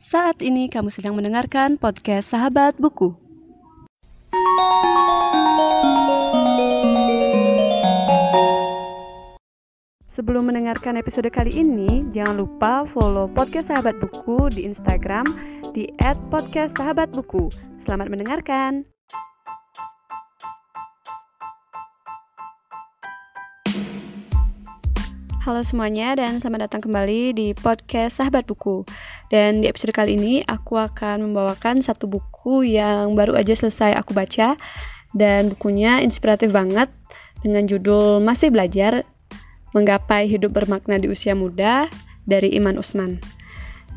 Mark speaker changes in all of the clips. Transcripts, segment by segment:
Speaker 1: Saat ini kamu sedang mendengarkan podcast Sahabat Buku. Sebelum mendengarkan episode kali ini, jangan lupa follow podcast Sahabat Buku di Instagram di @podcastsahabatbuku. Selamat mendengarkan. Halo semuanya dan selamat datang kembali di podcast Sahabat Buku. Dan di episode kali ini aku akan membawakan satu buku yang baru aja selesai aku baca dan bukunya inspiratif banget dengan judul Masih Belajar Menggapai Hidup Bermakna di Usia Muda dari Iman Usman.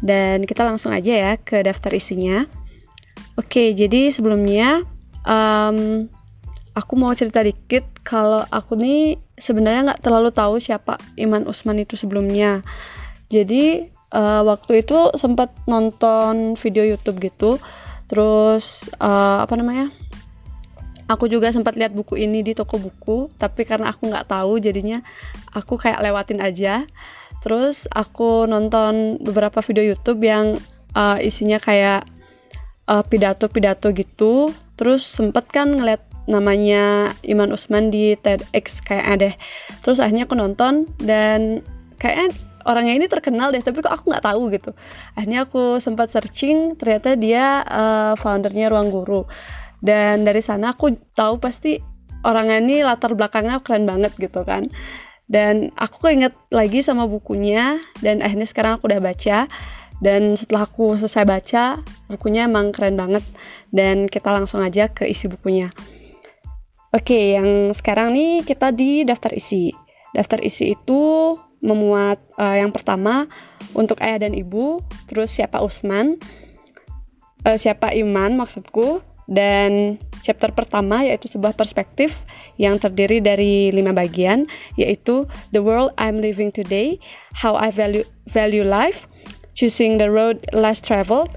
Speaker 1: Dan kita langsung aja ya ke daftar isinya. Oke, jadi sebelumnya um, aku mau cerita dikit kalau aku nih sebenarnya nggak terlalu tahu siapa Iman Usman itu sebelumnya. Jadi uh, waktu itu sempat nonton video YouTube gitu, terus uh, apa namanya? Aku juga sempat lihat buku ini di toko buku, tapi karena aku nggak tahu, jadinya aku kayak lewatin aja. Terus aku nonton beberapa video YouTube yang uh, isinya kayak pidato-pidato uh, gitu. Terus sempet kan ngeliat namanya Iman Usman di TEDx kayak ada terus akhirnya aku nonton dan kayaknya orangnya ini terkenal deh tapi kok aku nggak tahu gitu. Akhirnya aku sempat searching ternyata dia uh, foundernya Ruang Guru. Dan dari sana aku tahu pasti orangnya ini latar belakangnya keren banget gitu kan. Dan aku keinget lagi sama bukunya dan akhirnya sekarang aku udah baca. Dan setelah aku selesai baca bukunya emang keren banget. Dan kita langsung aja ke isi bukunya. Oke, yang sekarang nih kita di daftar isi. Daftar isi itu memuat uh, yang pertama untuk ayah dan ibu, terus siapa Usman, uh, siapa Iman maksudku, dan chapter pertama yaitu sebuah perspektif yang terdiri dari lima bagian, yaitu The World I'm Living Today, How I Value Value Life, Choosing the Road Less Traveled,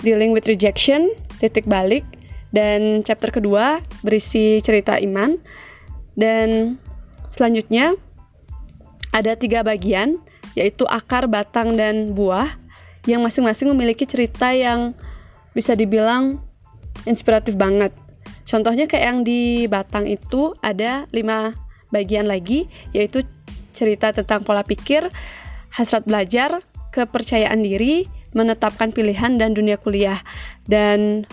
Speaker 1: Dealing with Rejection, titik balik, dan chapter kedua berisi cerita iman. Dan selanjutnya ada tiga bagian, yaitu akar, batang, dan buah, yang masing-masing memiliki cerita yang bisa dibilang inspiratif banget. Contohnya kayak yang di batang itu ada lima bagian lagi, yaitu cerita tentang pola pikir, hasrat belajar, kepercayaan diri, menetapkan pilihan, dan dunia kuliah. Dan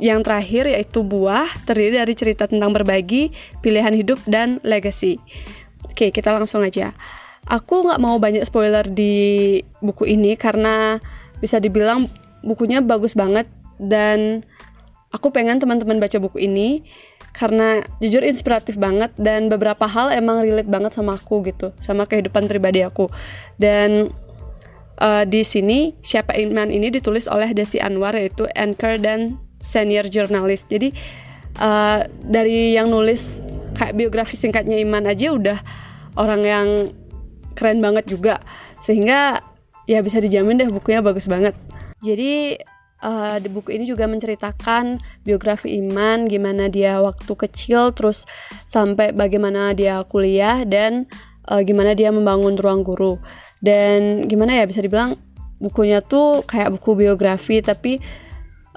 Speaker 1: yang terakhir yaitu buah, terdiri dari cerita tentang berbagi, pilihan hidup, dan legacy. Oke, kita langsung aja. Aku nggak mau banyak spoiler di buku ini karena bisa dibilang bukunya bagus banget dan aku pengen teman-teman baca buku ini karena jujur inspiratif banget dan beberapa hal emang relate banget sama aku gitu, sama kehidupan pribadi aku. Dan uh, di sini siapa iman ini ditulis oleh Desi Anwar yaitu anchor dan senior jurnalis jadi uh, dari yang nulis kayak biografi singkatnya Iman aja udah orang yang keren banget juga. Sehingga ya bisa dijamin deh bukunya bagus banget. Jadi uh, di buku ini juga menceritakan biografi Iman gimana dia waktu kecil terus sampai bagaimana dia kuliah dan uh, gimana dia membangun ruang guru. Dan gimana ya bisa dibilang bukunya tuh kayak buku biografi tapi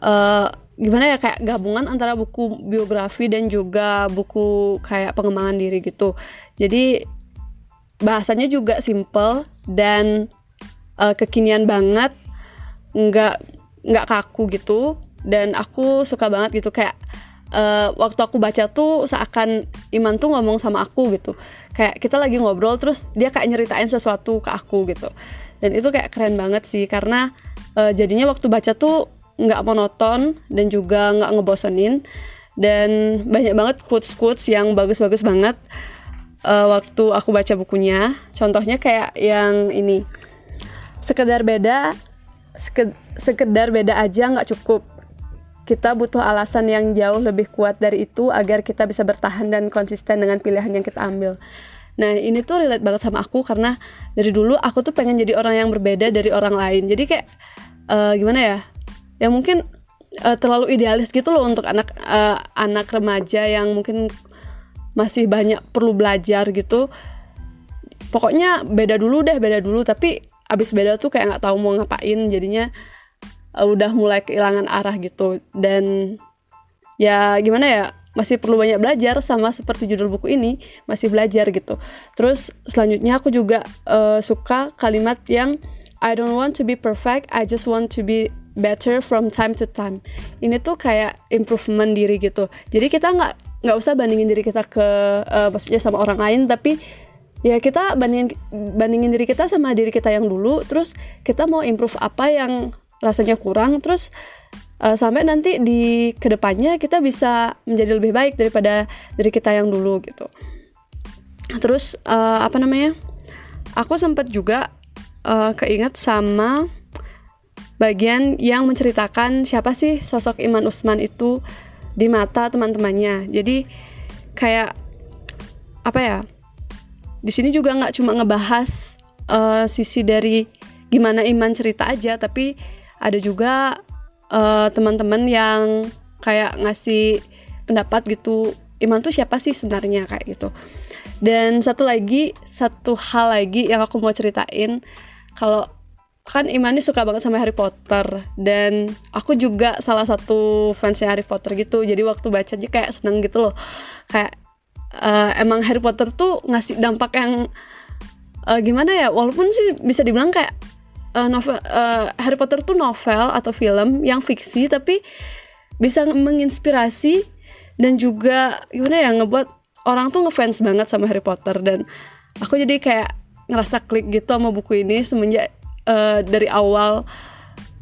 Speaker 1: uh, gimana ya kayak gabungan antara buku biografi dan juga buku kayak pengembangan diri gitu. Jadi bahasanya juga simple dan uh, kekinian banget nggak nggak kaku gitu. Dan aku suka banget gitu kayak uh, waktu aku baca tuh seakan Iman tuh ngomong sama aku gitu. Kayak kita lagi ngobrol terus dia kayak nyeritain sesuatu ke aku gitu. Dan itu kayak keren banget sih karena uh, jadinya waktu baca tuh nggak monoton dan juga nggak ngebosenin. Dan banyak banget quotes quotes yang bagus-bagus banget uh, waktu aku baca bukunya contohnya kayak yang ini sekedar beda sekedar beda aja nggak cukup kita butuh alasan yang jauh lebih kuat dari itu agar kita bisa bertahan dan konsisten dengan pilihan yang kita ambil. Nah ini tuh relate banget sama aku karena dari dulu aku tuh pengen jadi orang yang berbeda dari orang lain. Jadi kayak uh, gimana ya? ya mungkin uh, terlalu idealis gitu loh untuk anak uh, anak remaja yang mungkin masih banyak perlu belajar gitu. Pokoknya beda dulu deh beda dulu. Tapi abis beda tuh kayak nggak tahu mau ngapain. Jadinya uh, udah mulai kehilangan arah gitu. Dan ya gimana ya masih perlu banyak belajar sama seperti judul buku ini masih belajar gitu. Terus selanjutnya aku juga uh, suka kalimat yang I don't want to be perfect I just want to be better from time to time. Ini tuh kayak improvement diri gitu. Jadi kita nggak nggak usah bandingin diri kita ke uh, maksudnya sama orang lain tapi ya kita bandingin bandingin diri kita sama diri kita yang dulu terus kita mau improve apa yang rasanya kurang terus uh, sampai nanti di ke depannya kita bisa menjadi lebih baik daripada dari kita yang dulu gitu. Terus uh, apa namanya aku sempat juga uh, keinget sama bagian yang menceritakan siapa sih sosok Iman Usman itu di mata teman-temannya. Jadi kayak apa ya di sini juga nggak cuma ngebahas uh, sisi dari gimana Iman cerita aja tapi ada juga uh, teman-teman yang kayak ngasih pendapat gitu iman tuh siapa sih sebenarnya kayak gitu. Dan satu lagi satu hal lagi yang aku mau ceritain kalau kan Iman ini suka banget sama Harry Potter dan aku juga salah satu fansnya Harry Potter gitu. Jadi waktu baca aja kayak seneng gitu loh. Kayak uh, emang Harry Potter tuh ngasih dampak yang uh, gimana ya walaupun sih bisa dibilang kayak uh, novel uh, Harry Potter tuh novel atau film yang fiksi tapi bisa menginspirasi dan juga gimana ya ngebuat orang tuh ngefans banget sama Harry Potter dan aku jadi kayak ngerasa klik gitu sama buku ini semenjak uh, dari awal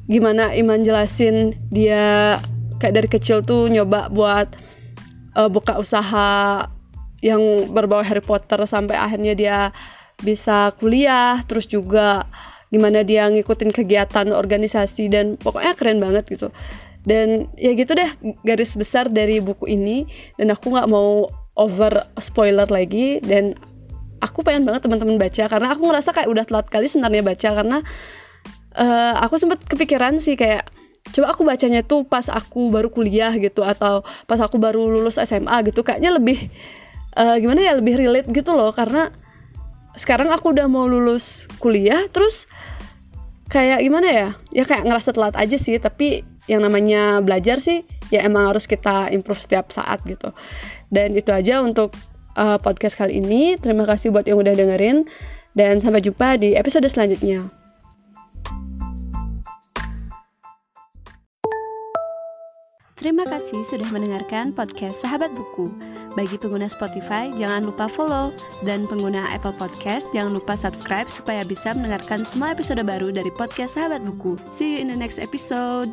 Speaker 1: gimana Iman jelasin dia kayak dari kecil tuh nyoba buat uh, buka usaha yang berbau Harry Potter sampai akhirnya dia bisa kuliah terus juga gimana dia ngikutin kegiatan organisasi dan pokoknya keren banget gitu. Dan ya gitu deh garis besar dari buku ini dan aku nggak mau over spoiler lagi dan aku pengen banget teman-teman baca karena aku ngerasa kayak udah telat kali sebenarnya baca karena uh, aku sempat kepikiran sih kayak coba aku bacanya tuh pas aku baru kuliah gitu atau pas aku baru lulus SMA gitu kayaknya lebih uh, gimana ya lebih relate gitu loh karena sekarang aku udah mau lulus kuliah terus kayak gimana ya ya kayak ngerasa telat aja sih tapi yang namanya belajar sih ya emang harus kita improve setiap saat gitu. Dan itu aja untuk uh, podcast kali ini terima kasih buat yang udah dengerin dan sampai jumpa di episode selanjutnya
Speaker 2: Terima kasih sudah mendengarkan podcast Sahabat Buku. Bagi pengguna Spotify, jangan lupa follow. Dan pengguna Apple Podcast, jangan lupa subscribe supaya bisa mendengarkan semua episode baru dari podcast Sahabat Buku. See you in the next episode.